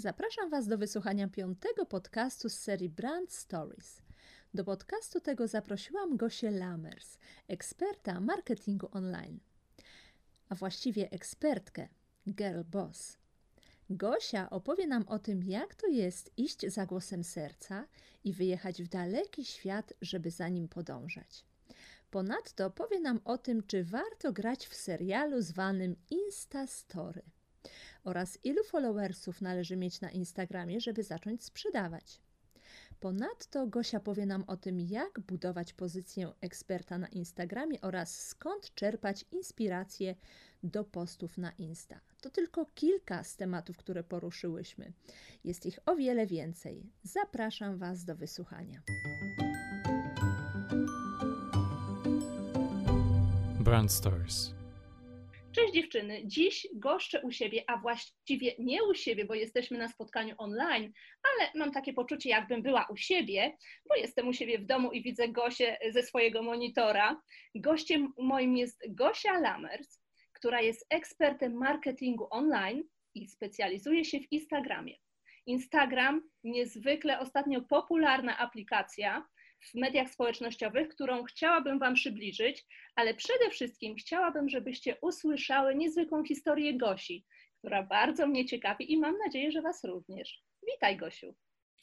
Zapraszam Was do wysłuchania piątego podcastu z serii Brand Stories. Do podcastu tego zaprosiłam Gosię Lamers, eksperta marketingu online, a właściwie ekspertkę Girl Boss. Gosia opowie nam o tym, jak to jest iść za głosem serca i wyjechać w daleki świat, żeby za nim podążać. Ponadto powie nam o tym, czy warto grać w serialu zwanym Insta Story oraz ilu followersów należy mieć na Instagramie, żeby zacząć sprzedawać. Ponadto Gosia powie nam o tym, jak budować pozycję eksperta na Instagramie oraz skąd czerpać inspirację do postów na Insta. To tylko kilka z tematów, które poruszyłyśmy. Jest ich o wiele więcej. Zapraszam Was do wysłuchania. Brand Stories. Cześć dziewczyny, dziś goszczę u siebie, a właściwie nie u siebie, bo jesteśmy na spotkaniu online, ale mam takie poczucie, jakbym była u siebie, bo jestem u siebie w domu i widzę Gosię ze swojego monitora. Gościem moim jest Gosia Lamers, która jest ekspertem marketingu online i specjalizuje się w Instagramie. Instagram, niezwykle ostatnio popularna aplikacja, w mediach społecznościowych, którą chciałabym Wam przybliżyć, ale przede wszystkim chciałabym, żebyście usłyszały niezwykłą historię Gosi, która bardzo mnie ciekawi i mam nadzieję, że Was również. Witaj, Gosiu.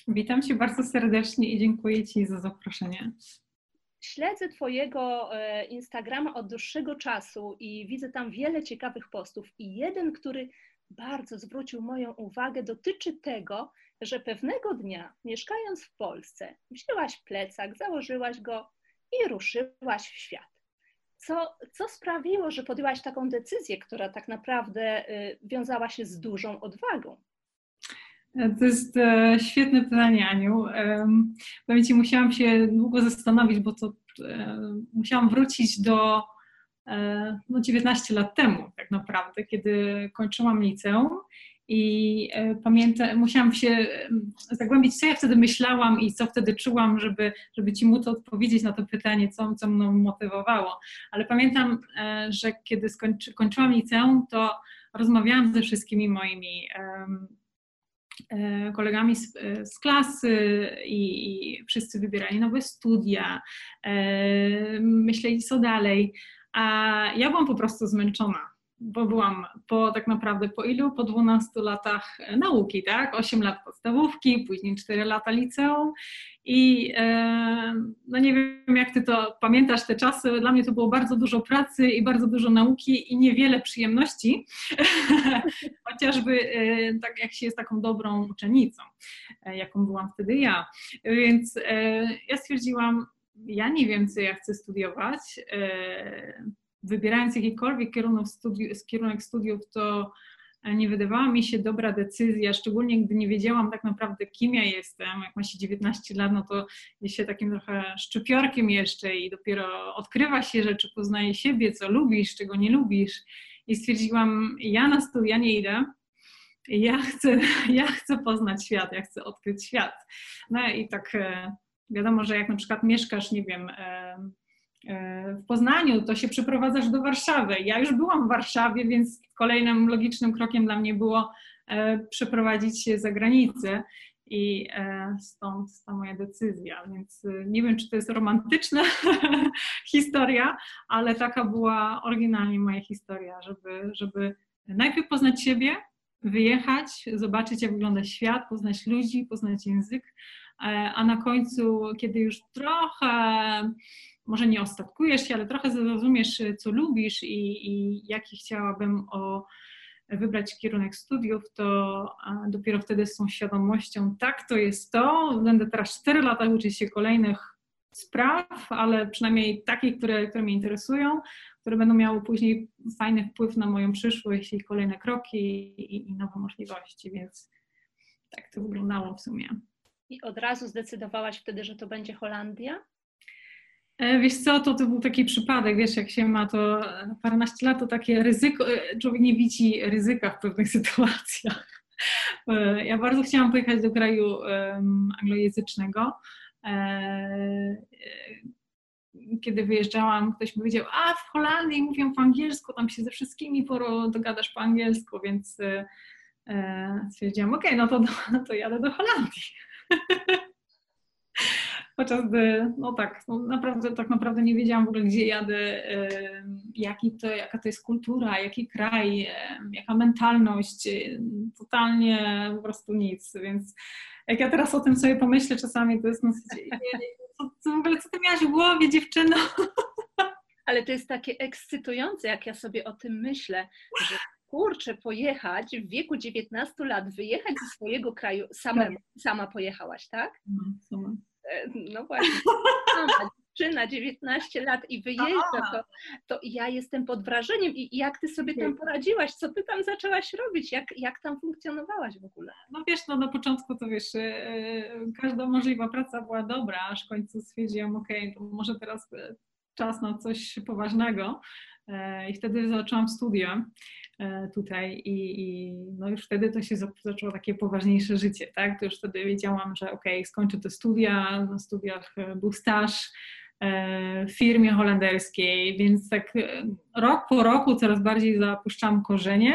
Witam Cię bardzo serdecznie i dziękuję Ci za zaproszenie. Śledzę Twojego e, Instagrama od dłuższego czasu i widzę tam wiele ciekawych postów. I jeden, który bardzo zwrócił moją uwagę, dotyczy tego, że pewnego dnia, mieszkając w Polsce, wzięłaś plecak, założyłaś go i ruszyłaś w świat. Co, co sprawiło, że podjęłaś taką decyzję, która tak naprawdę y, wiązała się z dużą odwagą? To jest e, świetne pytanie, Aniu. Powiem Ci, musiałam się długo zastanowić, bo to e, musiałam wrócić do e, no, 19 lat temu, tak naprawdę, kiedy kończyłam liceum i e, pamiętam, musiałam się zagłębić, co ja wtedy myślałam i co wtedy czułam, żeby, żeby Ci móc odpowiedzieć na to pytanie, co, co mną motywowało. Ale pamiętam, e, że kiedy skończy, kończyłam liceum, to rozmawiałam ze wszystkimi moimi kolegami z, z klasy i, i, wszyscy wybierali nowe studia, myśleli co dalej, a ja byłam po prostu zmęczona bo byłam po tak naprawdę po ilu? Po 12 latach nauki, tak? 8 lat podstawówki, później 4 lata liceum i e, no nie wiem jak ty to pamiętasz te czasy, dla mnie to było bardzo dużo pracy i bardzo dużo nauki i niewiele przyjemności, chociażby e, tak jak się jest taką dobrą uczennicą, e, jaką byłam wtedy ja. Więc ja stwierdziłam, ja nie wiem co ja chcę studiować, wybierając jakikolwiek kierunek, studi kierunek studiów, to nie wydawała mi się dobra decyzja, szczególnie gdy nie wiedziałam tak naprawdę, kim ja jestem. Jak ma się 19 lat, no to jest się takim trochę szczypiorkiem jeszcze i dopiero odkrywa się rzeczy, poznaje siebie, co lubisz, czego nie lubisz. I stwierdziłam, ja na studia nie idę, ja chcę, ja chcę poznać świat, ja chcę odkryć świat. No i tak e, wiadomo, że jak na przykład mieszkasz, nie wiem, w Poznaniu, to się przeprowadzasz do Warszawy. Ja już byłam w Warszawie, więc kolejnym logicznym krokiem dla mnie było e, przeprowadzić się za granicę i e, stąd ta moja decyzja. Więc e, nie wiem, czy to jest romantyczna historia, ale taka była oryginalnie moja historia, żeby, żeby najpierw poznać siebie, wyjechać, zobaczyć, jak wygląda świat, poznać ludzi, poznać język, a na końcu, kiedy już trochę może nie ostatkujesz się, ale trochę zrozumiesz, co lubisz i, i jaki chciałabym o, wybrać kierunek studiów, to dopiero wtedy z tą świadomością, tak, to jest to, będę teraz 4 lata uczyć się kolejnych spraw, ale przynajmniej takich, które, które mnie interesują, które będą miały później fajny wpływ na moją przyszłość i kolejne kroki i, i nowe możliwości, więc tak to wyglądało w sumie. I od razu zdecydowałaś wtedy, że to będzie Holandia? E, wiesz co, to, to był taki przypadek, wiesz, jak się ma to paręnaście lat, to takie ryzyko, e, człowiek nie widzi ryzyka w pewnych sytuacjach. E, ja bardzo chciałam pojechać do kraju anglojęzycznego. Kiedy wyjeżdżałam, ktoś mi powiedział, a w Holandii mówią po angielsku, tam się ze wszystkimi dogadasz po angielsku, więc e, stwierdziłam, okej, okay, no to, no to jadę do Holandii. Gdy, no tak, no naprawdę, tak naprawdę nie wiedziałam w ogóle, gdzie jadę, jaki to, jaka to jest kultura, jaki kraj, jaka mentalność, totalnie po prostu nic, więc jak ja teraz o tym sobie pomyślę czasami, to jest no, co, co w ogóle, co ty miałaś w głowie, dziewczyno? Ale to jest takie ekscytujące, jak ja sobie o tym myślę, że kurczę, pojechać w wieku 19 lat, wyjechać ze swojego kraju samemu. Tak. Sama pojechałaś, tak? E, no właśnie, sama dziewczyna, 19 lat i wyjeżdża, to, to ja jestem pod wrażeniem. I jak ty sobie tam poradziłaś? Co ty tam zaczęłaś robić? Jak, jak tam funkcjonowałaś w ogóle? No wiesz, no na początku to wiesz, e, każda możliwa praca była dobra, aż w końcu stwierdziłam, okej, okay, to może teraz e, czas na coś poważnego. I wtedy zaczęłam studia tutaj i, i, no już wtedy to się zaczęło takie poważniejsze życie, tak? To już wtedy wiedziałam, że okay, skończę te studia, na studiach był staż, E, w firmie holenderskiej, więc tak e, rok po roku coraz bardziej zapuszczam korzenie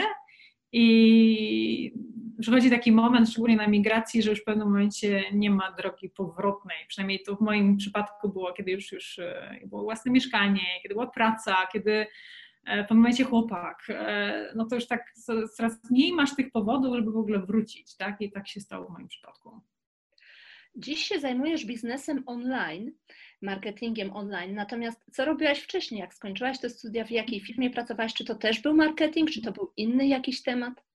i przychodzi taki moment, szczególnie na migracji, że już w pewnym momencie nie ma drogi powrotnej. Przynajmniej to w moim przypadku było, kiedy już, już e, było własne mieszkanie, kiedy była praca, kiedy w pewnym momencie chłopak, no to już tak coraz mniej masz tych powodów, żeby w ogóle wrócić, tak? I tak się stało w moim przypadku. Dziś się zajmujesz biznesem online marketingiem online. Natomiast co robiłaś wcześniej, jak skończyłaś te studia, w jakiej firmie pracowałaś? Czy to też był marketing, czy to był inny jakiś temat?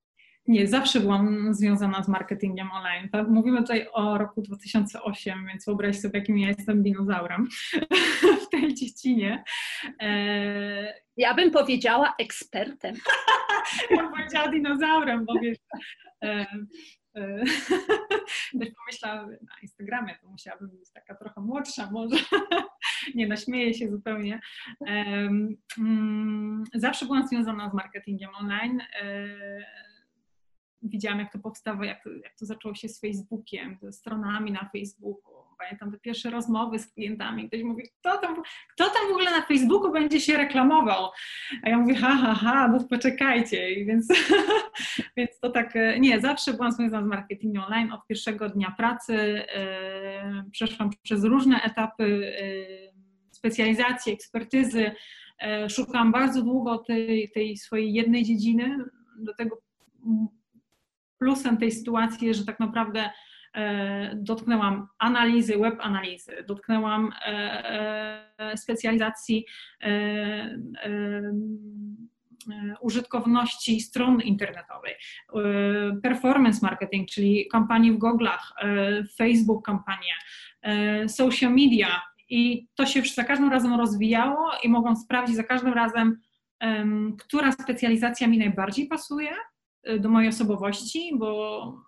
Nie, zawsze byłam związana z marketingiem online. Mówimy tutaj o roku 2008, więc wyobraź sobie, jakim ja jestem dinozaurem w tej dziedzinie. E... Ja bym powiedziała ekspertem. ja bym powiedziała dinozaurem, bo wiesz, e, też pomyślałam na Instagramie, to musiałabym być taka trochę młodsza może. Nie, naśmieję się zupełnie. Mm, zawsze byłam związana z marketingiem online. E, widziałam, jak to powstało, jak to, jak to zaczęło się z Facebookiem, ze stronami na Facebooku pamiętam te pierwsze rozmowy z klientami, ktoś mówi, kto tam, kto tam w ogóle na Facebooku będzie się reklamował? A ja mówię, ha, ha, ha, no poczekajcie. I więc, więc to tak, e, nie, zawsze byłam związana z marketingiem online od pierwszego dnia pracy. Yy, przeszłam przez różne etapy yy, specjalizacji, ekspertyzy. Yy, bardzo długo tej, tej swojej jednej dziedziny. Do tego plusem tej sytuacji jest, że tak naprawdę E, dotknęłam analizy, web analizy, dotknęłam e, e, specjalizacji użytkowności stron internetowej, performance marketing, czyli kampanii w Google'ach, Facebook kampanie, social media. I to się za każdym razem rozwijało i mogłam sprawdzić za każdym razem, która specjalizacja mi najbardziej pasuje do mojej osobowości, bo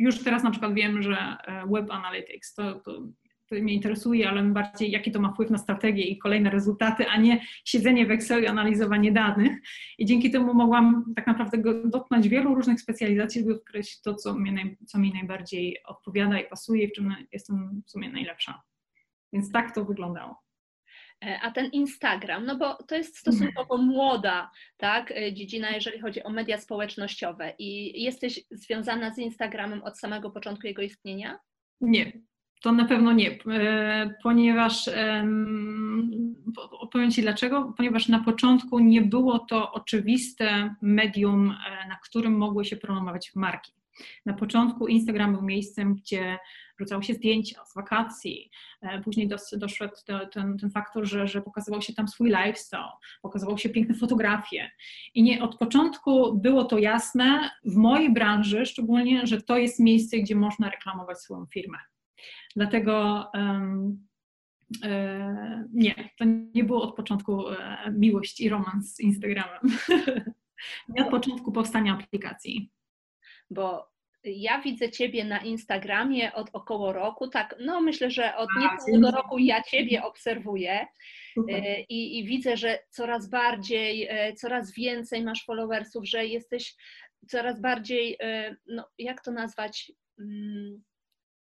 już teraz na przykład wiem, że e, Web Analytics to, to, to mnie interesuje, ale bardziej jaki to ma wpływ na strategię i kolejne rezultaty, a nie siedzenie w Excelu i analizowanie danych. I dzięki temu mogłam tak naprawdę dotknąć wielu różnych specjalizacji, żeby odkryć to, co, mnie, co mi najbardziej odpowiada i pasuje, w czym jestem w sumie najlepsza. Więc tak to wyglądało. E, a ten Instagram, no bo to jest stosunkowo młoda tak, e, dziedzina, jeżeli chodzi o media społecznościowe. I jesteś związana z Instagramem od samego początku jego istnienia? Nie, to na pewno nie, e, ponieważ opowiem Ci dlaczego, ponieważ na początku nie było to oczywiste medium, na którym mogły się promować marki. Na początku Instagram był miejscem, gdzie wrzucało się zdjęcia z wakacji, e, później dos, doszedł ten, ten faktor, że, że pokazywał się tam swój lifestyle, pokazywał się piękne fotografie. I nie od początku było to jasne, w mojej branży szczególnie, że to jest miejsce, gdzie można reklamować swoją firmę. Dlatego um, nie, to nie było od początku e, miłość i romans z Instagramem. nie od początku powstania aplikacji bo ja widzę Ciebie na Instagramie od około roku, tak, no myślę, że od niecałego roku ja Ciebie obserwuję e, i, i, widzę, że coraz bardziej, e, coraz więcej masz followersów, że jesteś coraz bardziej, e, no jak to nazwać, mm,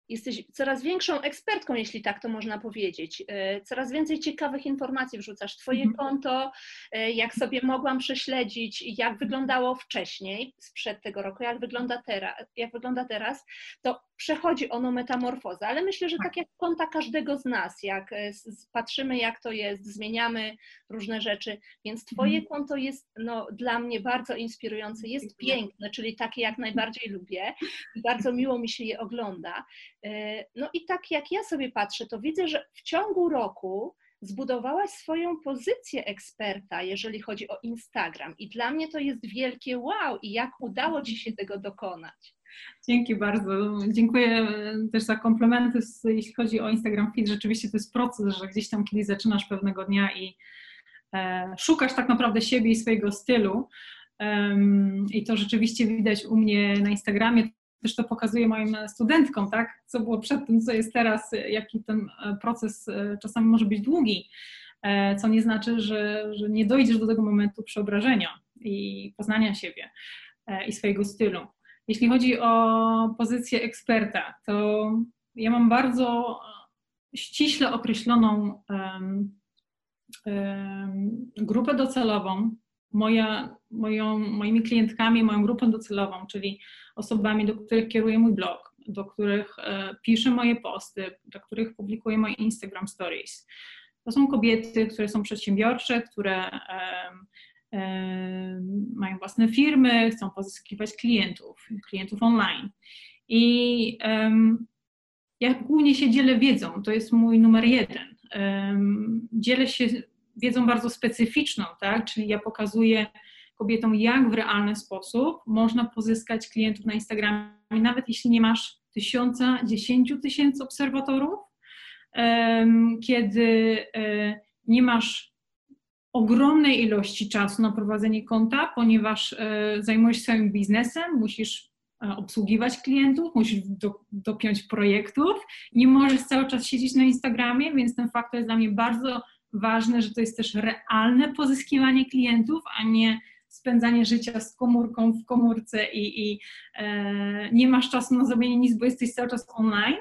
jesteś coraz większą ekspertką, jeśli tak to można powiedzieć. E, coraz więcej ciekawych informacji wrzucasz. Twoje mhm. konto, e, jak sobie mogłam prześledzić, jak wyglądało wcześniej, sprzed tego roku, jak wygląda teraz, jak wygląda teraz to przechodzi ono metamorfozę, ale myślę, że tak, tak jak konta każdego z nas, jak e, patrzymy, jak to jest, zmieniamy różne rzeczy, więc Twoje mhm. konto jest no, dla mnie bardzo inspirujące, jest piękne, czyli takie jak najbardziej lubię i bardzo miło mi się je ogląda. E, no i tak jak ja sobie patrzę, to widzę, że w ciągu roku zbudowałaś swoją pozycję eksperta, jeżeli chodzi o Instagram. I dla mnie to jest wielkie wow, i jak udało Ci się tego dokonać. Dzięki bardzo. Dziękuję też za komplementy, jeśli chodzi o Instagram Feed. Rzeczywiście to jest proces, że gdzieś tam kiedyś zaczynasz pewnego dnia i e, szukasz tak naprawdę siebie i swojego stylu. I to rzeczywiście widać u mnie na Instagramie też to pokazuję moim studentkom, tak, co było przed tym, co jest teraz, jaki ten e, proces e, czasami może być długi, e, co nie znaczy, że, że nie dojdziesz do tego momentu przeobrażenia i poznania siebie i swojego stylu. Jeśli chodzi o pozycję eksperta, to ja mam bardzo ściśle określoną um, um, grupę docelową, moja, moją, moimi klientkami, moją grupą docelową, czyli osobami, do których kieruję mój blog, do których e, piszę moje posty, do których publikuję moje Instagram Stories. To są kobiety, które są przedsiębiorcze, które e, e, mają własne firmy, chcą pozyskiwać klientów, klientów online. I ja głównie się dzielę wiedzą, to jest mój numer jeden. Dzielę się wiedzą bardzo specyficzną, tak? czyli ja pokazuję kobietom, jak w realny sposób można pozyskać klientów na Instagramie, nawet jeśli nie masz tysiąca, dziesięciu tysięcy obserwatorów, kiedy e, nie masz ogromnej ilości czasu na prowadzenie konta, ponieważ e, zajmujesz się swoim biznesem, musisz e, obsługiwać klientów, musisz do, dopiąć projektów, nie możesz cały czas siedzieć na Instagramie, więc ten faktor jest dla mnie bardzo ważne, że to jest też realne pozyskiwanie klientów, a nie spędzanie życia z komórką w komórce i, i e, nie masz czasu na zrobienie nic, bo jesteś cały czas online.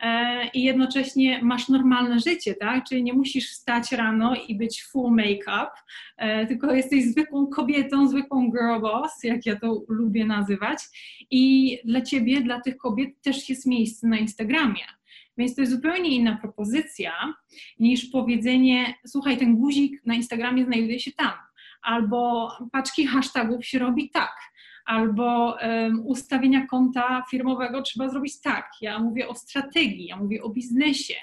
E, I jednocześnie masz normalne życie, tak? Czyli nie musisz wstać rano i być full make-up, e, tylko jesteś zwykłą kobietą, zwykłą girl boss, jak ja to lubię nazywać. I dla ciebie, dla tych kobiet też jest miejsce na Instagramie. Więc to jest zupełnie inna propozycja niż powiedzenie, słuchaj, ten guzik na Instagramie znajduje się tam, albo paczki hashtagów się robi tak, albo um, ustawienia konta firmowego trzeba zrobić tak. Ja mówię o strategii, ja mówię o biznesie,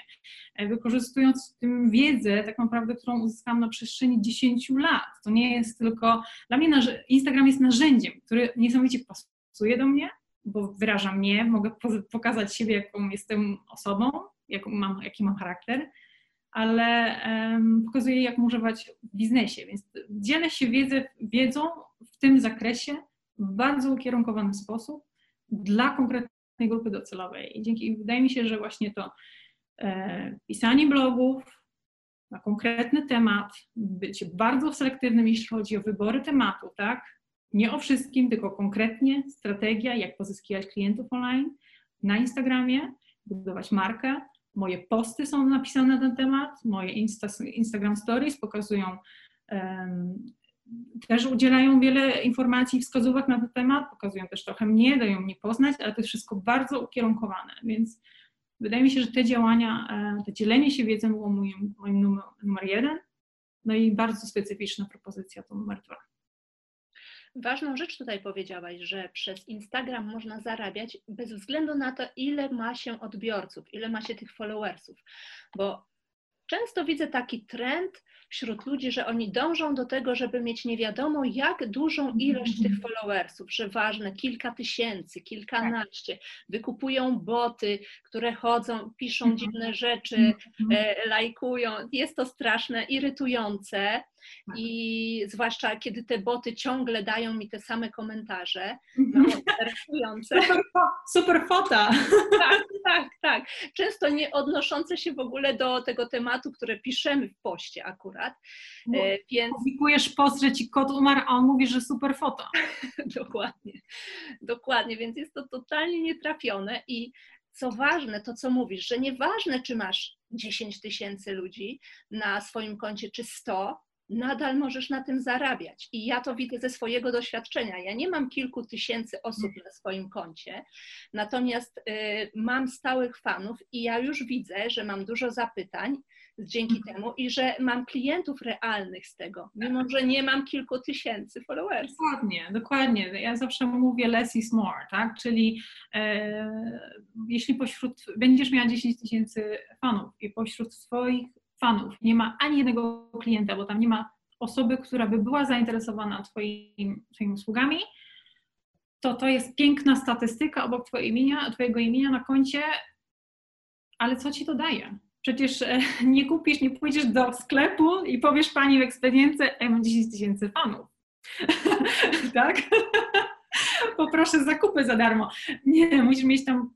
e, wykorzystując tym wiedzę, tak naprawdę, którą uzyskałam na przestrzeni 10 lat. To nie jest tylko, dla mnie Instagram jest narzędziem, który niesamowicie pasuje do mnie, bo wyraża mnie, mogę pokazać siebie, jaką jestem osobą, jaką mam, jaki mam charakter, ale um, pokazuję, jak używać w biznesie, więc dzielę się wiedzę, wiedzą w tym zakresie w bardzo ukierunkowany sposób dla konkretnej grupy docelowej. I dzięki, wydaje mi się, że właśnie to e, pisanie blogów na konkretny temat, bycie bardzo selektywnym, jeśli chodzi o wybory tematu, tak, nie o wszystkim, tylko konkretnie strategia, jak pozyskiwać klientów online na Instagramie, budować markę. Moje posty są napisane na ten temat, moje Insta, Instagram Stories pokazują, um, też udzielają wiele informacji i wskazówek na ten temat, pokazują też trochę mnie, dają mnie poznać, ale to jest wszystko bardzo ukierunkowane, więc wydaje mi się, że te działania, e, to dzielenie się wiedzą było moim, moim numer, numer jeden, no i bardzo specyficzna propozycja to numer dwa. Ważną rzecz tutaj powiedziałaś, że przez Instagram można zarabiać bez względu na to, ile ma się odbiorców, ile ma się tych followersów, bo często widzę taki trend wśród ludzi, że oni dążą do tego, żeby mieć nie wiadomo jak dużą ilość tych followersów, że ważne kilka tysięcy, kilkanaście, wykupują boty, które chodzą, piszą mhm. dziwne rzeczy, mhm. e, lajkują. Jest to straszne, irytujące. Tak. I zwłaszcza kiedy te boty ciągle dają mi te same komentarze, mhm. mało interesujące. Super, super fota. Tak, tak, tak. Często nie odnoszące się w ogóle do tego tematu, które piszemy w poście akurat. No, więc... Publikujesz post, że ci kot umarł, a on mówi, że super foto. dokładnie, dokładnie, więc jest to totalnie nietrafione i co ważne, to co mówisz, że nieważne, czy masz 10 tysięcy ludzi na swoim koncie, czy 100, nadal możesz na tym zarabiać. I ja to widzę ze swojego doświadczenia. Ja nie mam kilku tysięcy osób na swoim koncie, natomiast y, mam stałych fanów i ja już widzę, że mam dużo zapytań dzięki mhm. temu i że mam klientów realnych z tego, mimo że nie mam kilku tysięcy followers. Dokładnie, dokładnie. Ja zawsze mówię less is more, tak? Czyli e, jeśli pośród, będziesz miała 10 tysięcy fanów i pośród swoich fanów nie ma ani jednego klienta, bo tam nie ma osoby, która by była zainteresowana twoim, twoimi usługami, to to jest piękna statystyka obok twojego imienia, twojego imienia na koncie, ale co ci to daje? Przecież e, nie kupisz, nie pójdziesz do sklepu i powiesz pani w ekspedience, ja mam 10 tysięcy fanów. tak? Poproszę zakupy za darmo. Nie, musisz mieć tam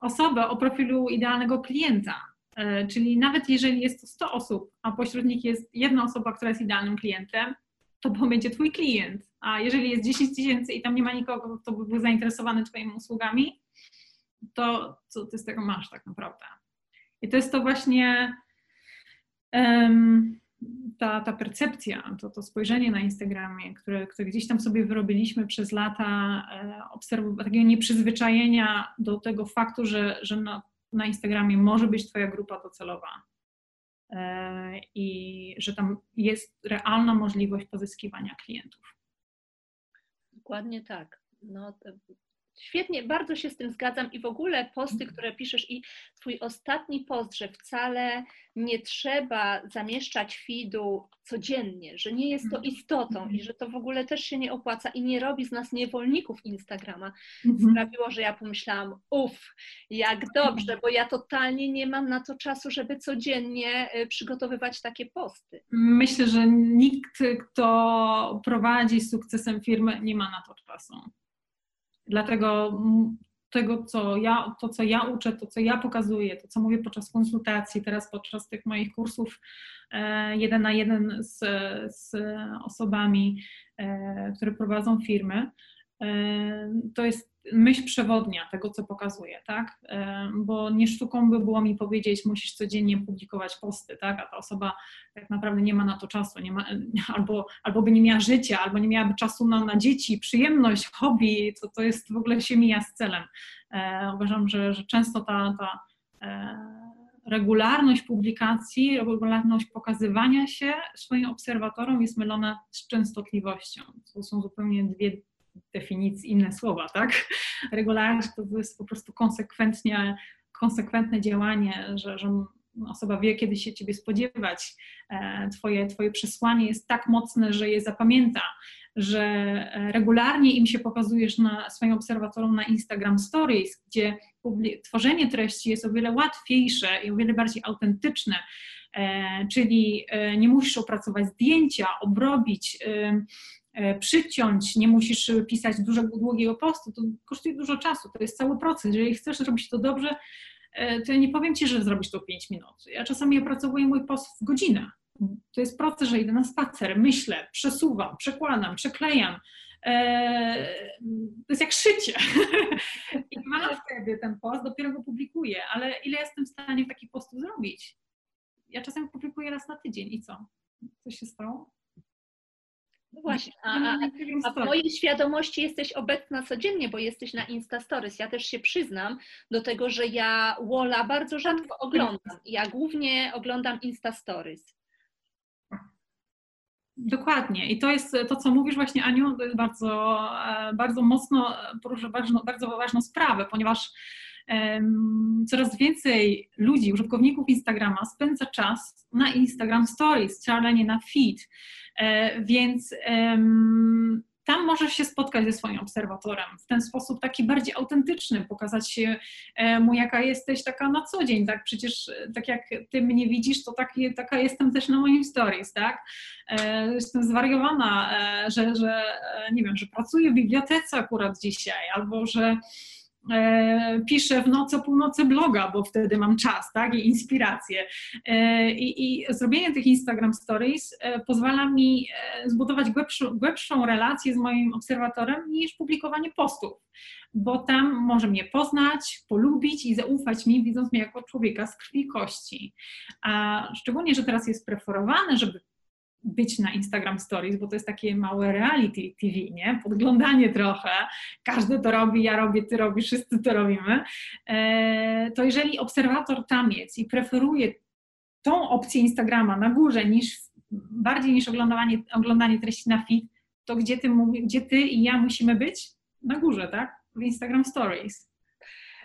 osobę o profilu idealnego klienta. E, czyli nawet jeżeli jest to 100 osób, a pośród nich jest jedna osoba, która jest idealnym klientem, to będzie Twój klient. A jeżeli jest 10 tysięcy i tam nie ma nikogo, kto by był zainteresowany Twoimi usługami, to co Ty z tego masz tak naprawdę? I to jest to właśnie um, ta, ta percepcja, to, to spojrzenie na Instagramie, które, które gdzieś tam sobie wyrobiliśmy przez lata e, takiego nieprzyzwyczajenia do tego faktu, że, że na, na Instagramie może być Twoja grupa docelowa e, i że tam jest realna możliwość pozyskiwania klientów. Dokładnie tak. No, Świetnie, bardzo się z tym zgadzam i w ogóle posty, mhm. które piszesz i twój ostatni post, że wcale nie trzeba zamieszczać feedu codziennie, że nie jest to mhm. istotą i mhm. że to w ogóle też się nie opłaca i nie robi z nas niewolników Instagrama, sprawiło, że ja pomyślałam, uff, jak dobrze, bo ja totalnie nie mam na to czasu, żeby codziennie y, przygotowywać takie posty. Myślę, że nikt, kto prowadzi sukcesem firmy, nie ma na to czasu. Dlatego tego, co ja, to, co ja uczę, to, co ja pokazuję, to, co mówię podczas konsultacji, teraz podczas tych moich kursów e, jeden na jeden z, z osobami, e, które prowadzą firmy, to jest myśl przewodnia tego, co pokazuję, tak? Bo nie sztuką by było mi powiedzieć, musisz codziennie publikować posty, tak? A ta osoba tak naprawdę nie ma na to czasu, nie ma, albo, albo by nie miała życia, albo nie miałaby czasu na, na dzieci, przyjemność, hobby, to, to jest w ogóle się mija z celem. E, uważam, że, że często ta, ta e, regularność publikacji, regularność pokazywania się swoim obserwatorom jest mylona z częstotliwością. To są zupełnie dwie definicji inne słowa, tak? Regularność to jest po prostu konsekwentnie, konsekwentne działanie, że, że osoba wie, kiedy się ciebie spodziewać. E, twoje, twoje przesłanie jest tak mocne, że je zapamięta, że e, regularnie im się pokazujesz na swoim obserwatorom na Instagram Stories, gdzie tworzenie treści jest o wiele łatwiejsze i o wiele bardziej autentyczne, e, czyli nie musisz opracować zdjęcia, obrobić, przyciąć, nie musisz pisać dużego, długiego postu, to kosztuje dużo czasu, to jest cały proces. Jeżeli chcesz zrobić to dobrze, e, to ja nie powiem Ci, że zrobić to 5 minut. Ja czasami opracowuję mój post w godzinę. To jest proces, że idę na spacer, myślę, przesuwam, przekładam, przeklejam. E, to jest jak szycie. I mam wtedy ten post, dopiero go publikuję, ale ile jestem w stanie taki post zrobić? Ja czasem publikuję raz na tydzień i co? Co się stało? No właśnie, a, a, a, w mojej świadomości jesteś obecna codziennie, bo jesteś na Insta Stories. Ja też się przyznam do tego, że ja Wola bardzo rzadko oglądam. Ja głównie oglądam Insta Stories. Dokładnie. I to jest to, co mówisz właśnie, Aniu, to jest bardzo, e, bardzo mocno porusza bardzo, bardzo ważną sprawę, ponieważ coraz więcej ludzi, użytkowników Instagrama spędza czas na Instagram Stories, wcale nie na feed. E, więc tam możesz się spotkać ze swoim obserwatorem w ten sposób taki bardziej autentyczny, pokazać się e, mu, jaka jesteś taka na co dzień, tak? Przecież e, tak jak ty mnie widzisz, to taki, taka jestem też na moim stories, tak? Jestem zwariowana, że, że nie wiem, że pracuję w bibliotece akurat dzisiaj, albo że piszę w nocy o północy bloga, bo wtedy mam czas, tak, i inspirację. E, I, i zrobienie tych Instagram Stories e, pozwala mi e, zbudować głębszą, głębszą relację z moim obserwatorem niż publikowanie postów, bo tam może mnie poznać, polubić i zaufać mi, widząc mnie jako człowieka z krwi i kości. A szczególnie, że teraz jest preferowane, żeby być na Instagram Stories, bo to jest takie małe reality TV, nie? Podglądanie trochę. Każdy to robi, ja robię, ty robisz, wszyscy to robimy. E, to jeżeli obserwator tam jest i preferuje tą opcję Instagrama na górze niż bardziej niż oglądanie, oglądanie treści na feed, to gdzie ty, gdzie ty i ja musimy być? Na górze, tak? W Instagram Stories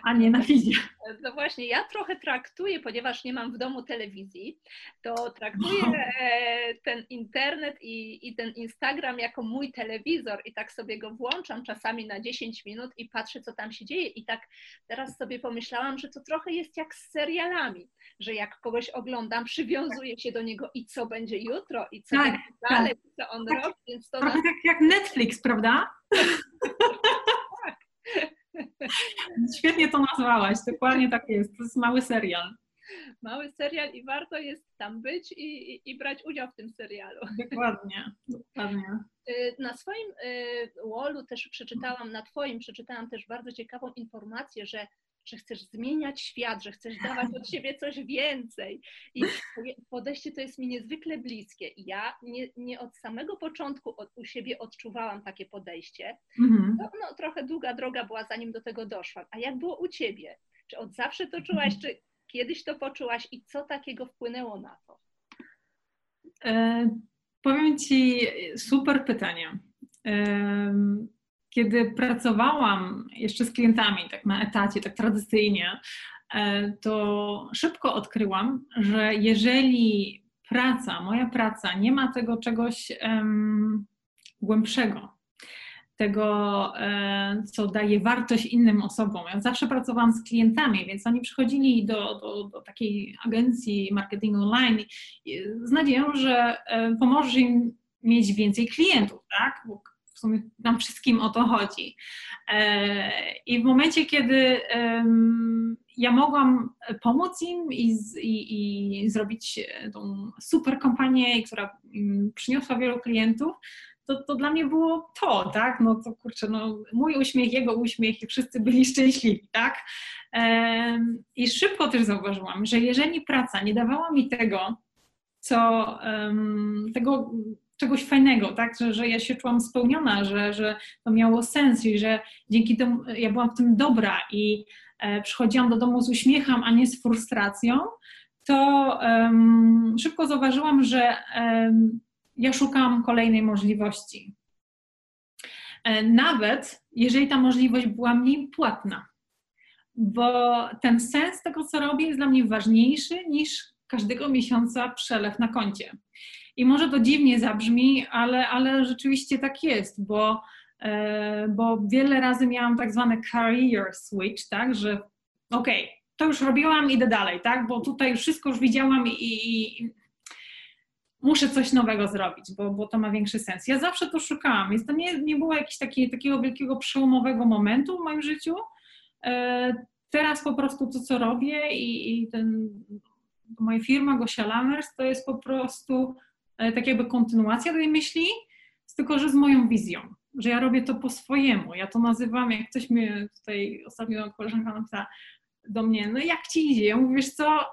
a nie na feedzie. No właśnie, ja trochę traktuję, ponieważ nie mam w domu telewizji, to traktuję e, ten internet i, i ten Instagram jako mój telewizor i tak sobie go włączam czasami na 10 minut i patrzę, co tam się dzieje. I tak teraz sobie pomyślałam, że to trochę jest jak z serialami, że jak kogoś oglądam, przywiązuję się do niego i co będzie jutro, i co tak, będzie dalej, tak. co on tak, robi. Więc to trochę nas... tak jak Netflix, prawda? Świetnie to nazwałaś, dokładnie tak jest. To jest mały serial. Mały serial i warto jest tam być i, i, i brać udział w tym serialu. Dokładnie, dokładnie. Y, na swoim y, wallu też przeczytałam, na Twoim przeczytałam też bardzo ciekawą informację, że że chcesz zmieniać świat, że chcesz dawać od siebie coś więcej. I podejście to jest mi niezwykle bliskie. I ja nie, nie od samego początku od, u siebie odczuwałam takie podejście. Mhm. No, no, trochę długa droga była, zanim do tego doszłam. A jak było u ciebie? Czy od zawsze to czułaś, mhm. czy kiedyś to poczułaś i co takiego wpłynęło na to? E, powiem Ci super pytanie. E, kiedy pracowałam jeszcze z klientami, tak na etacie, tak tradycyjnie, e, to szybko odkryłam, że jeżeli praca, moja praca nie ma tego czegoś um, głębszego, tego, e, co daje wartość innym osobom. Ja zawsze pracowałam z klientami, więc oni przychodzili do, do, do takiej agencji marketingu online z nadzieją, że e, pomoże im mieć więcej klientów, tak? Bo w sumie nam wszystkim o to chodzi. E, I w momencie, kiedy ja mogłam pomóc im i, i, i zrobić tą super kompanię, która przyniosła wielu klientów, to, to dla mnie było to, tak? No to kurczę, no, mój uśmiech, jego uśmiech i wszyscy byli szczęśliwi, tak? I szybko też zauważyłam, że jeżeli praca nie dawała mi tego, co tego czegoś fajnego, tak? Że, że ja się czułam spełniona, że, że to miało sens i że dzięki temu ja byłam w tym dobra i e, przychodziłam do domu z uśmiechem, a nie z frustracją, to um, szybko zauważyłam, że um, ja szukam kolejnej możliwości. E, nawet jeżeli ta możliwość była mniej płatna, bo ten sens tego, co robię, jest dla mnie ważniejszy niż każdego miesiąca przelew na koncie. I może to dziwnie zabrzmi, ale, ale rzeczywiście tak jest, bo, e, bo wiele razy miałam tak zwany career switch, tak, że okej, okay, to już robiłam, idę dalej, tak, bo tutaj wszystko już widziałam i, i muszę coś nowego zrobić, bo, bo to ma większy sens. Ja zawsze to szukałam, więc to nie, nie było jakiegoś taki, takiego wielkiego przełomowego momentu w moim życiu. E, teraz po prostu to, co robię i, i ten, moja firma Gosia Lammers to jest po prostu tak jakby kontynuacja tej myśli, tylko że z moją wizją, że ja robię to po swojemu. Ja to nazywam, jak ktoś mi tutaj ostatnio koleżanka napisała do mnie, no jak ci idzie? Ja mówię, wiesz co,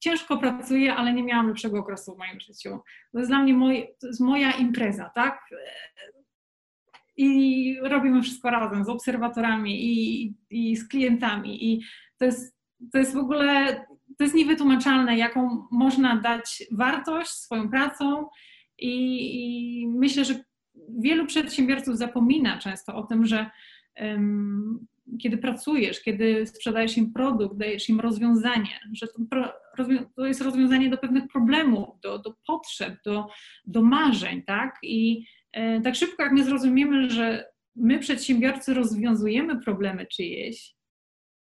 ciężko pracuję, ale nie miałam lepszego okresu w moim życiu. To jest dla mnie moj, moja impreza, tak? I robimy wszystko razem z obserwatorami i, i z klientami. I to jest, to jest w ogóle to jest niewytłumaczalne, jaką można dać wartość swoją pracą i, i myślę, że wielu przedsiębiorców zapomina często o tym, że um, kiedy pracujesz, kiedy sprzedajesz im produkt, dajesz im rozwiązanie, że to, to jest rozwiązanie do pewnych problemów, do, do potrzeb, do, do marzeń, tak? I e, tak szybko, jak my zrozumiemy, że my, przedsiębiorcy, rozwiązujemy problemy czyjeś,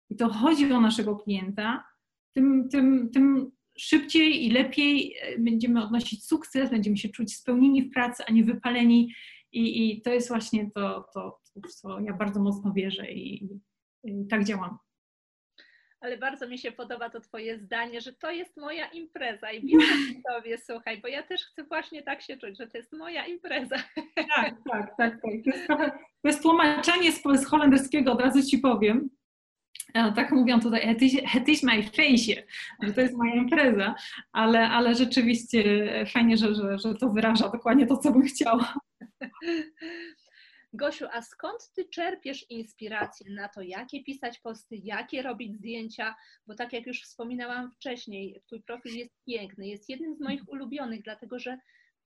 i to chodzi o naszego klienta, tym, tym, tym szybciej i lepiej e, będziemy odnosić sukces, będziemy się czuć spełnieni w pracy, a nie wypaleni. I, i to jest właśnie to, to, w co ja bardzo mocno wierzę i I tak działam ale bardzo mi się podoba to Twoje zdanie, że to jest moja impreza i biorę Tobie, słuchaj, bo ja też chcę właśnie tak się czuć, że to jest moja impreza. Tak, tak, tak. tak. To, jest trochę, to jest tłumaczenie z, z holenderskiego, od razu Ci powiem. Tak mówią tutaj, het is my face, że to jest moja impreza, ale, ale rzeczywiście fajnie, że, że, że to wyraża dokładnie to, co bym chciała. Gosiu, a skąd ty czerpiesz inspirację na to, jakie pisać posty, jakie robić zdjęcia? Bo tak jak już wspominałam wcześniej, twój profil jest piękny, jest jednym z moich ulubionych, dlatego że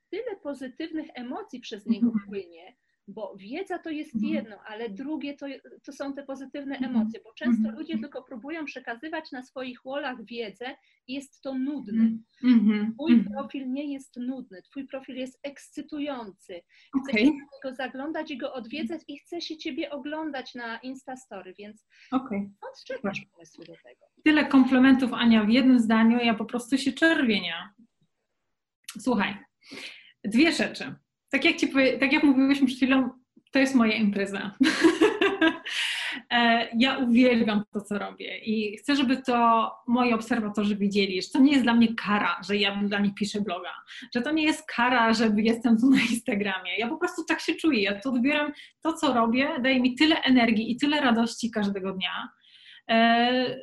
tyle pozytywnych emocji przez niego mhm. płynie, bo wiedza to jest mhm. jedno, ale drugie to, to są te pozytywne mhm. emocje, bo często ludzie tylko próbują przekazywać na swoich wallach wiedzę i jest to nudne. Twój profil nie jest nudny, twój profil jest ekscytujący. Chce okay. niego zaglądać i go odwiedzać i chce się ciebie oglądać na Instastory, więc okay. skąd czerpiesz pomysły do tego? Tyle komplementów, Ania, w jednym zdaniu, ja po prostu się czerwienia. Słuchaj, dwie rzeczy tak jak, ci, tak jak mówiłyśmy przed chwilą, to jest moja impreza. E, ja uwielbiam to, co robię i chcę, żeby to moi obserwatorzy widzieli, że to nie jest dla mnie kara, że ja dla nich piszę bloga, że to nie jest kara, że jestem tu na Instagramie. Ja po prostu tak się czuję. Ja to odbieram, to, co robię, daje mi tyle energii i tyle radości każdego dnia e,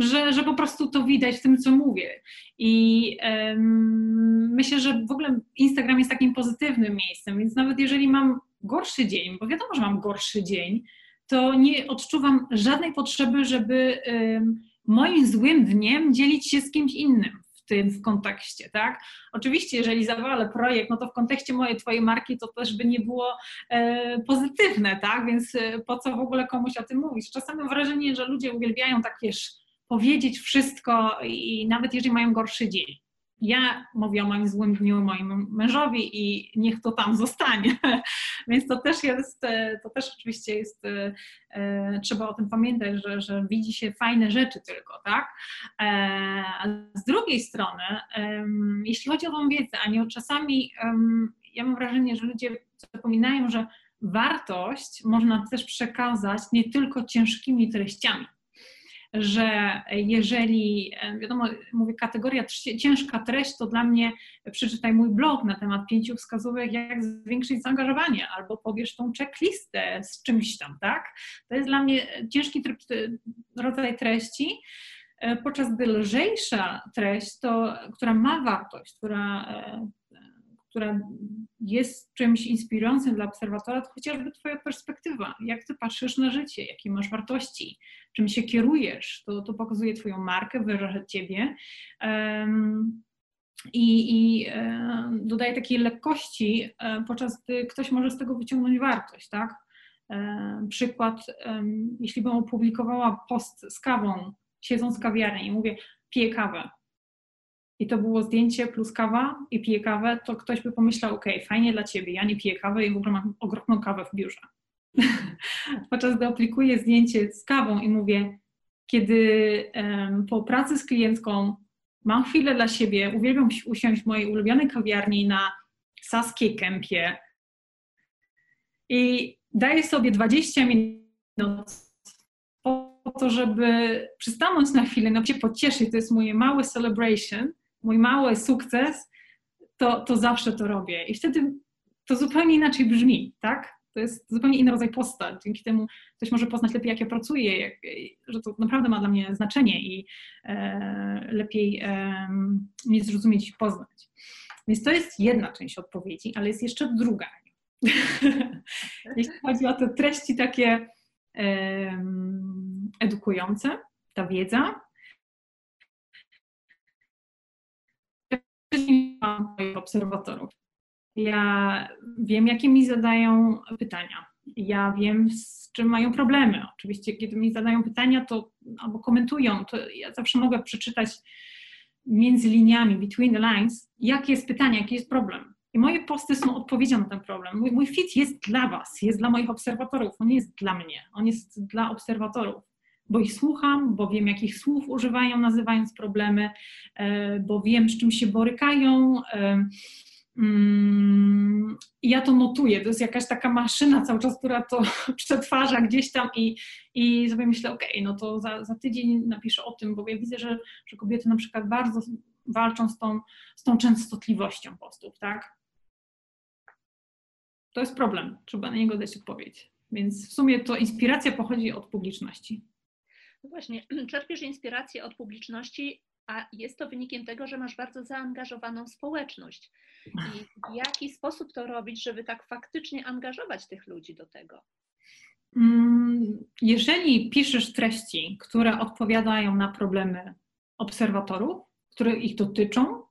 że, że po prostu to widać w tym, co mówię. I um, myślę, że w ogóle Instagram jest takim pozytywnym miejscem, więc nawet jeżeli mam gorszy dzień, bo wiadomo, że mam gorszy dzień, to nie odczuwam żadnej potrzeby, żeby um, moim złym dniem dzielić się z kimś innym w tym w kontekście, tak? Oczywiście, jeżeli zawalę projekt, no to w kontekście mojej, twojej marki to też by nie było e, pozytywne, tak? Więc e, po co w ogóle komuś o tym mówić? Czasami mam wrażenie, że ludzie uwielbiają tak, wiesz, powiedzieć wszystko i nawet jeżeli mają gorszy dzień. Ja mówię o moim złym dniu moim mężowi i niech to tam zostanie. Więc to też jest, to też oczywiście jest, e, trzeba o tym pamiętać, że, że widzi się fajne rzeczy tylko, tak? E, a z drugiej strony, jeśli chodzi o tą wiedzę, a nie czasami ja mam wrażenie, że ludzie zapominają, że wartość można też przekazać nie tylko ciężkimi treściami że jeżeli, e, wiadomo, mówię kategoria ciężka treść, to dla mnie przeczytaj mój blog na temat pięciu wskazówek, jak zwiększyć zaangażowanie, albo pobierz tą checklistę z czymś tam, tak? To jest dla mnie ciężki tryb, rodzaj treści, e, podczas gdy lżejsza treść, to, która ma wartość, która e, która jest czymś inspirującym dla obserwatora, to chociażby Twoja perspektywa, jak Ty patrzysz na życie, jakie masz wartości, czym się kierujesz, to, to pokazuje Twoją markę, wyraża Ciebie. Um, i, i e, dodaje takiej lekkości, e, podczas gdy ktoś może z tego wyciągnąć wartość, tak? E, przykład, jeśli bym opublikowała post z kawą, siedząc w kawiarni i mówię, piję kawę, i to było zdjęcie plus kawa i piję kawę, to ktoś by pomyślał, ok, fajnie dla ciebie, ja nie piję kawy i w ogóle mam ogromną kawę w biurze. Podczas gdy aplikuję zdjęcie z kawą i mówię, kiedy um, po pracy z klientką mam chwilę dla siebie, uwielbiam usiąść w mojej ulubionej kawiarni na Saskiej Kępie i daję sobie 20 minut po to, żeby przystanąć na chwilę, no się pocieszyć, to jest moje małe celebration, mój mały sukces, to, to zawsze to robię. I wtedy to zupełnie inaczej brzmi, tak? To jest zupełnie inny rodzaj posta. Dzięki temu ktoś może poznać lepiej, jak ja pracuję, jak, że to naprawdę ma dla mnie znaczenie i e, lepiej e, mnie zrozumieć i poznać. Więc to jest jedna część odpowiedzi, ale jest jeszcze druga. Jeśli chodzi o te treści takie e, edukujące, ta wiedza, moich obserwatorów. Ja wiem, jakie mi zadają pytania. Ja wiem, z czym mają problemy. Oczywiście, kiedy mi zadają pytania, to albo komentują, to ja zawsze mogę przeczytać między liniami, between the lines, jakie jest pytanie, jaki jest problem. I moje posty są odpowiedzią na ten problem. Mój, mój fit jest dla Was, jest dla moich obserwatorów, on nie jest dla mnie, on jest dla obserwatorów bo ich słucham, bo wiem, jakich słów używają, nazywając problemy, e, bo wiem, z czym się borykają. E, Mm, ja to notuję. To jest jakaś taka maszyna cały czas, która to przetwarza gdzieś tam i, i sobie myślę, ok, no to za, za tydzień napiszę o tym, bo ja widzę, że, że kobiety na przykład bardzo walczą z tą, z tą częstotliwością postów, tak? To jest problem, trzeba na niego dać odpowiedź. Więc w sumie to inspiracja pochodzi od publiczności. No właśnie, czerpiesz inspirację od publiczności, a jest to wynikiem tego, że masz bardzo zaangażowaną społeczność. I w jaki sposób to robić, żeby tak faktycznie angażować tych ludzi do tego? Mm, jeżeli piszesz treści, które odpowiadają na problemy obserwatorów, które ich dotyczą,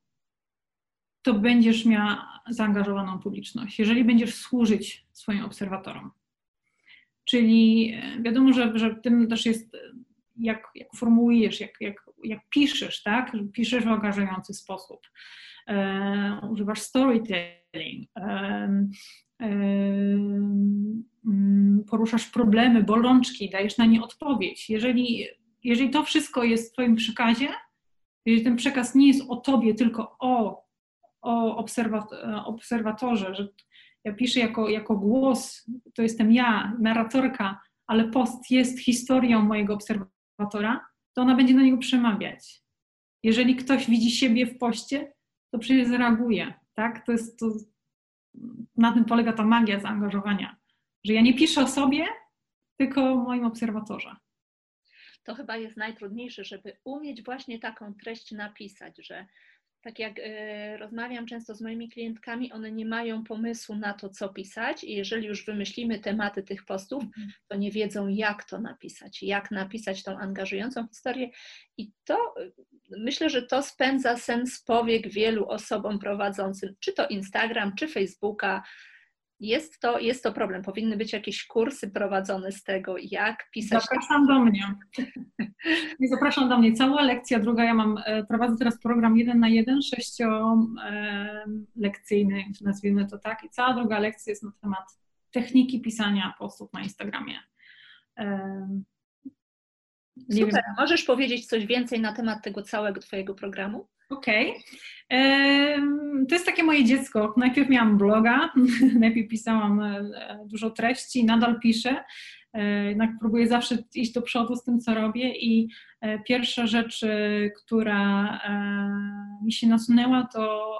to będziesz miała zaangażowaną publiczność. Jeżeli będziesz służyć swoim obserwatorom. Czyli e, wiadomo, że, że tym też jest, e, jak, jak formułujesz, jak, jak, jak piszesz, tak? Piszesz w angażujący sposób. E, używasz storytelling. E, e, poruszasz problemy, bolączki, dajesz na nie odpowiedź. Jeżeli, jeżeli to wszystko jest w Twoim przekazie, jeżeli ten przekaz nie jest o Tobie, tylko o, o obserwatorze, że ja piszę jako, jako głos, to jestem ja, narratorka, ale post jest historią mojego obserwatora, to ona będzie na niego przemawiać. Jeżeli ktoś widzi siebie w poście, to przecież zareaguje, tak? To jest, to, na tym polega ta magia zaangażowania, że ja nie piszę o sobie, tylko o moim obserwatorze. To chyba jest najtrudniejsze, żeby umieć właśnie taką treść napisać, że tak jak y, rozmawiam często z moimi klientkami, one nie mają pomysłu na to, co pisać, i jeżeli już wymyślimy tematy tych postów, mhm. to nie wiedzą, jak to napisać, jak napisać tą angażującą historię. I to y, myślę, że to spędza sens powiek wielu osobom prowadzącym, czy to Instagram, czy Facebooka, jest to, jest to problem. Powinny być jakieś kursy prowadzone z tego, jak pisać. Zapraszam do mnie. Zapraszam do mnie. Cała lekcja druga, ja mam, e, prowadzę teraz program jeden na jeden, sześciolekcyjny, nazwijmy to tak. I cała druga lekcja jest na temat techniki pisania postów na Instagramie. Nie Super. Wiem. Możesz powiedzieć coś więcej na temat tego całego Twojego programu? Okej. Okay. To jest takie moje dziecko. Najpierw miałam bloga, najpierw pisałam e, dużo treści, nadal piszę. E, jednak próbuję zawsze iść do przodu z tym, co robię i e, pierwsza rzecz, która mi się nasunęła, to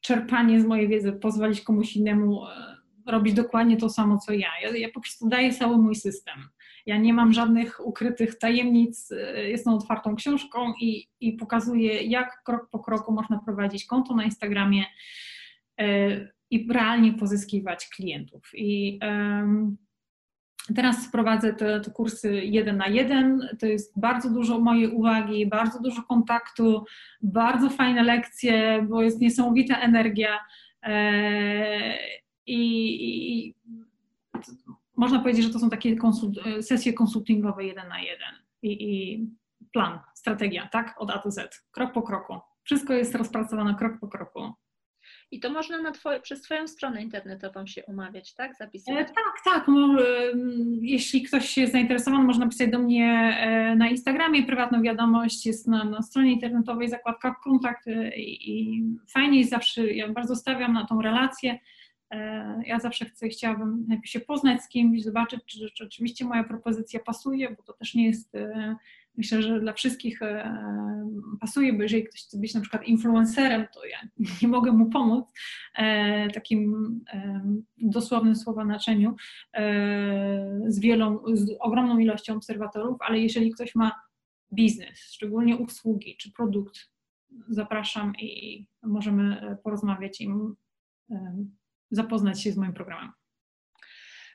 czerpanie z mojej wiedzy, pozwolić komuś innemu robić dokładnie to samo, co ja. ja. Ja po prostu daję cały mój system. Ja nie mam żadnych ukrytych tajemnic, y, jestem otwartą książką i, i pokazuję, jak krok po kroku można prowadzić konto na Instagramie y, i realnie pozyskiwać klientów. I Teraz prowadzę te, te, kursy jeden na jeden. To jest bardzo dużo mojej uwagi, bardzo dużo kontaktu, bardzo fajne lekcje, bo jest niesamowita energia. E, I, i można powiedzieć, że to są takie konsult sesje konsultingowe jeden na jeden i, i plan, strategia, tak? Od A do Z, krok po kroku. Wszystko jest rozpracowane krok po kroku. I to można na twoje, przez Twoją stronę internetową się umawiać, tak? Zapisywać? E, tak, tak. jeśli ktoś jest zainteresowany, można pisać do mnie e, na Instagramie, prywatną wiadomość jest na, na stronie internetowej, zakładka kontakt e, i, i fajnie jest zawsze, ja bardzo stawiam na tą relację E, ja zawsze chcę, chciałabym najpierw się poznać z kimś, zobaczyć, czy, czy oczywiście moja propozycja pasuje, bo to też nie jest, e, myślę, że dla wszystkich e, pasuje, bo jeżeli ktoś chce być na przykład influencerem, to ja nie mogę mu pomóc takim dosłownym słowa znaczeniu z wielą, z ogromną ilością obserwatorów, ale jeżeli ktoś ma biznes, szczególnie usługi czy produkt, zapraszam i możemy porozmawiać im zapoznać się z moim programem.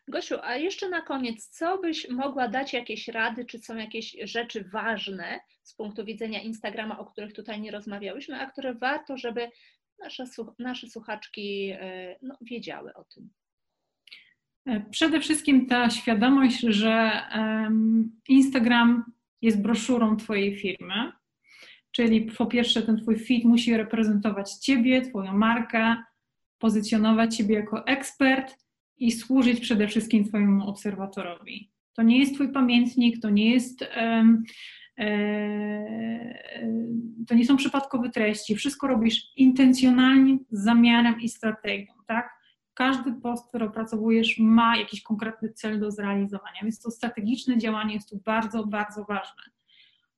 Gosiu, a jeszcze na koniec, co byś mogła dać jakieś rady, czy są jakieś rzeczy ważne z punktu widzenia Instagrama, o których tutaj nie rozmawiałyśmy, a które warto, żeby nasze, nasze słuchaczki e, no, wiedziały o tym? E, przede wszystkim ta świadomość, że Instagram jest broszurą Twojej firmy, czyli po pierwsze ten Twój feed musi reprezentować Ciebie, Twoją markę, pozycjonować siebie jako ekspert i służyć przede wszystkim Twojemu obserwatorowi. To nie jest Twój pamiętnik, to nie jest um, to nie są przypadkowe treści, wszystko robisz intencjonalnie, z zamiarem i strategią, tak? Każdy post, który opracowujesz, ma jakiś konkretny cel do zrealizowania, więc to strategiczne działanie jest tu bardzo, bardzo ważne.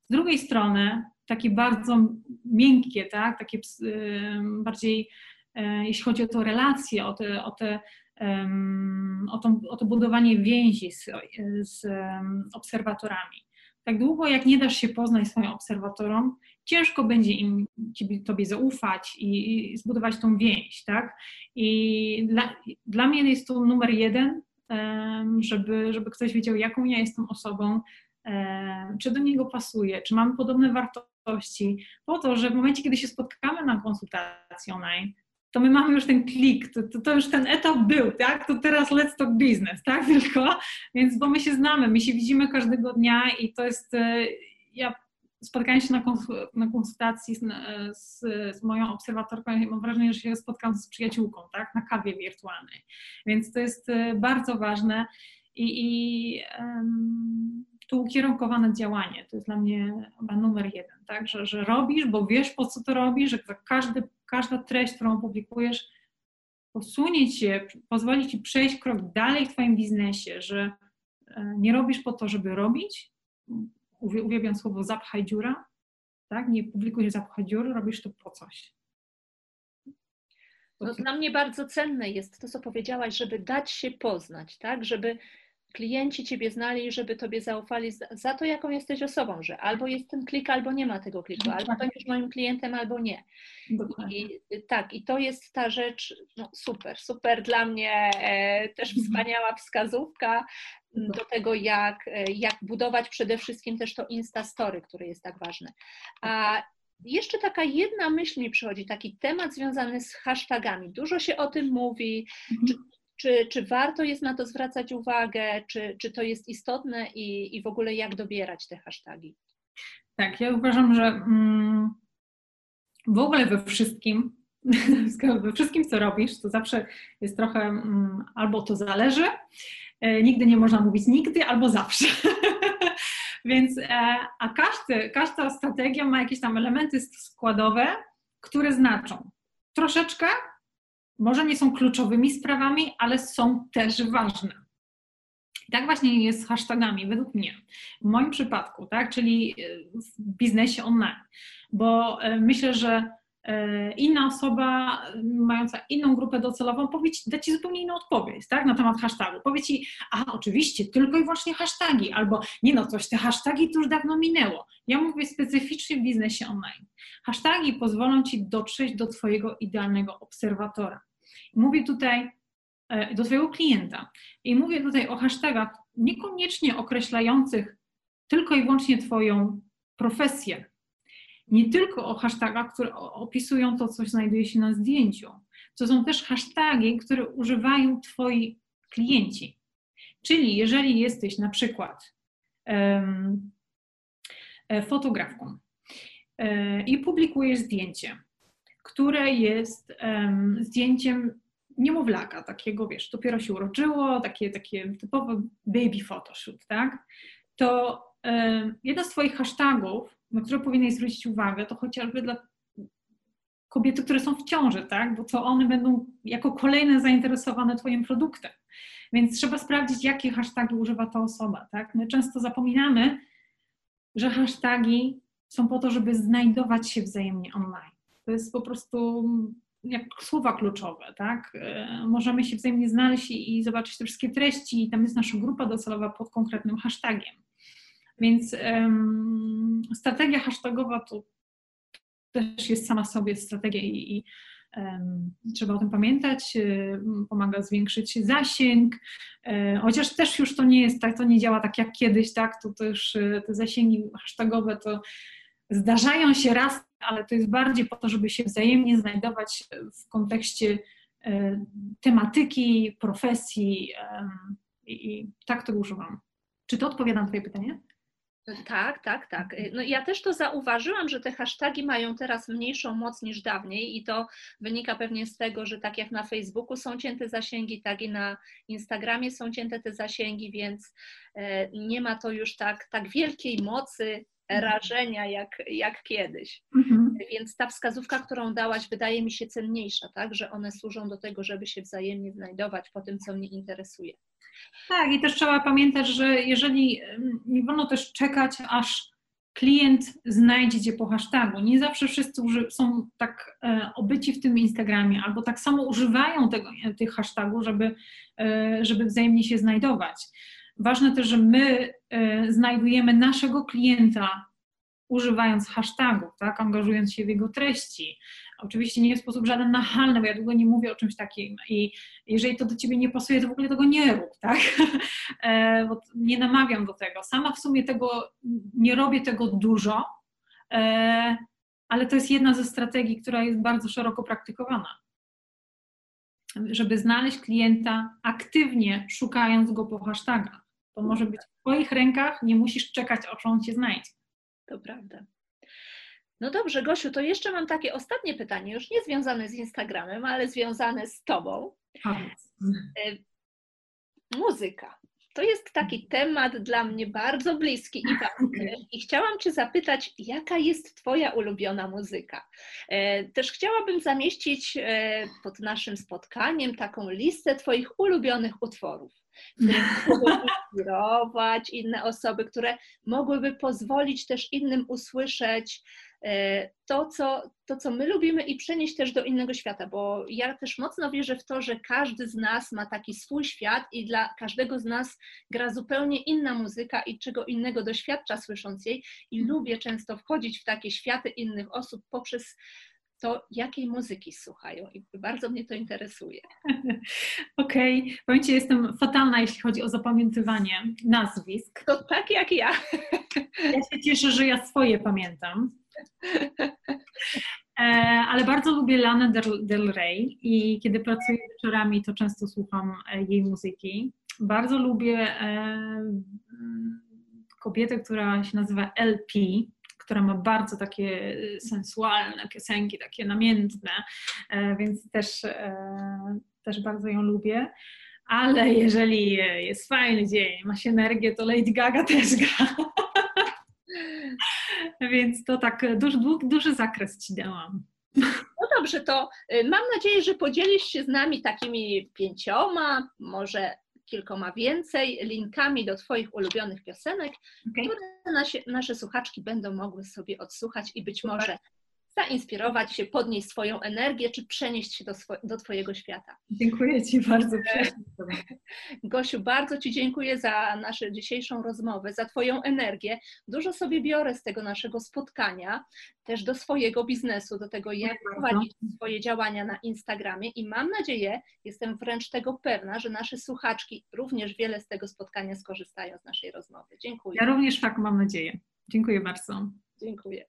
Z drugiej strony, takie bardzo miękkie, tak? takie bardziej, jeśli chodzi o to relacje, o, te, o, te, o, to, o to budowanie więzi z, z obserwatorami tak długo jak nie dasz się poznać swoim obserwatorom, ciężko będzie im tobie zaufać i, i zbudować tą więź, tak? I dla, dla mnie jest to numer jeden, żeby, żeby ktoś wiedział, jaką ja jestem osobą, czy do niego pasuje, czy mamy podobne wartości, po to, że w momencie, kiedy się spotkamy na konsultacji online, to my mamy już ten klik, to, to, to, już ten etap był, tak? To teraz let's talk business, tak? Tylko, więc bo my się znamy, my się widzimy każdego dnia i to jest, e, ja spotkałem się na, konsultacji z, z, z, moją obserwatorką i mam wrażenie, że się spotkam z przyjaciółką, tak? Na kawie wirtualnej, więc to jest e, bardzo ważne i, i um, to ukierunkowane działanie, to jest dla mnie chyba numer jeden, tak? Że, że robisz, bo wiesz po co to robisz, że każdy każda treść, którą publikujesz, posunie cię, pozwoli ci przejść krok dalej w Twoim biznesie, że e, nie robisz po to, żeby robić, uwielbiam słowo zapchaj dziura, tak? Nie publikujesz zapchaj dziur, robisz to po coś. No, dla mnie bardzo cenne jest to, co powiedziałaś, żeby dać się poznać, tak? Żeby klienci Ciebie znali, żeby Tobie zaufali za, za, to, jaką jesteś osobą, że albo jest ten klik, albo nie ma tego kliku, albo będziesz moim klientem, albo nie. I, tak, i to jest ta rzecz, no super, super dla mnie, e, też mhm. wspaniała wskazówka do tego, jak, e, jak budować przede wszystkim też to Insta Story, które jest tak ważne. A jeszcze taka jedna myśl mi przychodzi, taki temat związany z hashtagami. Dużo się o tym mówi, mhm. czy czy, czy warto jest na to zwracać uwagę, czy, czy to jest istotne i, i w ogóle jak dobierać te hasztagi? Tak, ja uważam, że mm, w ogóle we wszystkim, we wszystkim, co robisz, to zawsze jest trochę mm, albo to zależy, e, nigdy nie można mówić nigdy, albo zawsze. Więc, e, a każdy, każda strategia ma jakieś tam elementy składowe, które znaczą troszeczkę może nie są kluczowymi sprawami, ale są też ważne. Tak właśnie jest z hashtagami, według mnie. W moim przypadku, tak, czyli w biznesie online, bo e, myślę, że e, inna osoba mająca inną grupę docelową powie ci, da Ci zupełnie inną odpowiedź tak, na temat hashtagu. Powie Ci, a oczywiście, tylko i wyłącznie hasztagi, albo nie no, coś, te hasztagi to już dawno minęło. Ja mówię specyficznie w biznesie online. Hasztagi pozwolą Ci dotrzeć do Twojego idealnego obserwatora. Mówię tutaj e, do Twojego klienta i mówię tutaj o hashtagach niekoniecznie określających tylko i wyłącznie Twoją profesję. Nie tylko o hashtagach, które opisują to, co znajduje się na zdjęciu. To są też hashtagi, które używają Twoi klienci. Czyli jeżeli jesteś na przykład um, fotografką e, i publikujesz zdjęcie, które jest um, zdjęciem niemowlaka, takiego, wiesz, dopiero się urodziło, takie, takie typowe baby photoshoot, tak? To um, jeden z Twoich hashtagów, na które powinieneś zwrócić uwagę, to chociażby dla kobiety, które są w ciąży, tak? Bo to one będą jako kolejne zainteresowane Twoim produktem. Więc trzeba sprawdzić, jakie hasztagi używa ta osoba, tak? My często zapominamy, że hasztagi są po to, żeby znajdować się wzajemnie online. To jest po prostu jak słowa kluczowe, tak? E, możemy się wzajemnie znaleźć i zobaczyć te wszystkie treści i tam jest nasza grupa docelowa pod konkretnym hashtagiem. Więc um, strategia hashtagowa to też jest sama sobie strategia i, i trzeba o tym pamiętać, um, pomaga zwiększyć zasięg, e, chociaż też już to nie jest tak, to nie działa tak jak kiedyś, tak, to też te zasięgi hashtagowe to zdarzają się raz, ale to jest bardziej po to, żeby się wzajemnie znajdować w kontekście e, tematyki, profesji i tak to używam. Czy to odpowiada na Twoje pytanie? Tak, tak, tak. No ja też to zauważyłam, że te hasztagi mają teraz mniejszą moc niż dawniej i to wynika pewnie z tego, że tak jak na Facebooku są cięte zasięgi, tak i na Instagramie są cięte te zasięgi, więc e, nie ma to już tak, tak wielkiej mocy rażenia jak, jak kiedyś. Mhm. Więc ta wskazówka, którą dałaś, wydaje mi się cenniejsza, tak? że one służą do tego, żeby się wzajemnie znajdować po tym, co mnie interesuje. Tak, i też trzeba pamiętać, że jeżeli nie wolno też czekać, aż klient znajdzie cię po hashtagu. Nie zawsze wszyscy są tak e, obyci w tym Instagramie, albo tak samo używają tego, tych hashtagów, żeby, e, żeby wzajemnie się znajdować. Ważne też, że my e, znajdujemy naszego klienta używając hashtagów, tak, angażując się w jego treści. Oczywiście nie w sposób żaden nachalny, bo ja długo nie mówię o czymś takim i jeżeli to do ciebie nie pasuje, to w ogóle tego nie rób, tak? E, bo nie namawiam do tego. Sama w sumie tego nie robię tego dużo, e, ale to jest jedna ze strategii, która jest bardzo szeroko praktykowana. Żeby znaleźć klienta aktywnie szukając go po hashtagach. To może być w Twoich rękach, nie musisz czekać, aż on cię znajdzie. To prawda. No dobrze, Gosiu, to jeszcze mam takie ostatnie pytanie, już nie związane z Instagramem, ale związane z Tobą. E, muzyka. To jest taki temat dla mnie bardzo bliski i ważny. I chciałam Cię zapytać, jaka jest Twoja ulubiona muzyka? E, też chciałabym zamieścić e, pod naszym spotkaniem taką listę Twoich ulubionych utworów inspirować inne osoby, które mogłyby pozwolić też innym usłyszeć e, to co, to, co my lubimy i przenieść też do innego świata, bo ja też mocno wierzę w to, że każdy z nas ma taki swój świat i dla każdego z nas gra zupełnie inna muzyka i czego innego doświadcza słysząc jej i mhm. lubię często wchodzić w takie światy innych osób poprzez to jakiej muzyki słuchają i bardzo mnie to interesuje. Okej, okay. powiem Ci, jestem fatalna, jeśli chodzi o zapamiętywanie nazwisk. To tak jak ja. Ja się cieszę, że ja swoje pamiętam. E, ale bardzo lubię Lana Del, Del Rey i kiedy pracuję wieczorami, to często słucham e, jej muzyki. Bardzo lubię e, kobietę, która się nazywa LP, która ma bardzo takie y, sensualne piosenki, takie namiętne, e, więc też, e, też bardzo ją lubię. Ale jeżeli jest fajny dzień, się energię, to Lady Gaga też gra. Więc to tak duży, duży zakres ci dałam. No dobrze, to y, mam nadzieję, że podzielisz się z nami takimi pięcioma, może kilkoma więcej linkami do Twoich ulubionych piosenek, okay. które nasi, nasze słuchaczki będą mogły sobie odsłuchać i być może zainspirować się, podnieść swoją energię, czy przenieść się do, swo- do Twojego świata. Dziękuję Ci bardzo. Gosiu, bardzo Ci dziękuję za naszą dzisiejszą rozmowę, za Twoją energię. Dużo sobie biorę z tego naszego spotkania, też do swojego biznesu, do tego, jak prowadzić swoje działania na Instagramie i mam nadzieję, jestem wręcz tego pewna, że nasze słuchaczki również wiele z tego spotkania skorzystają z naszej rozmowy. Dziękuję. Ja również tak mam nadzieję. Dziękuję bardzo. Dziękuję.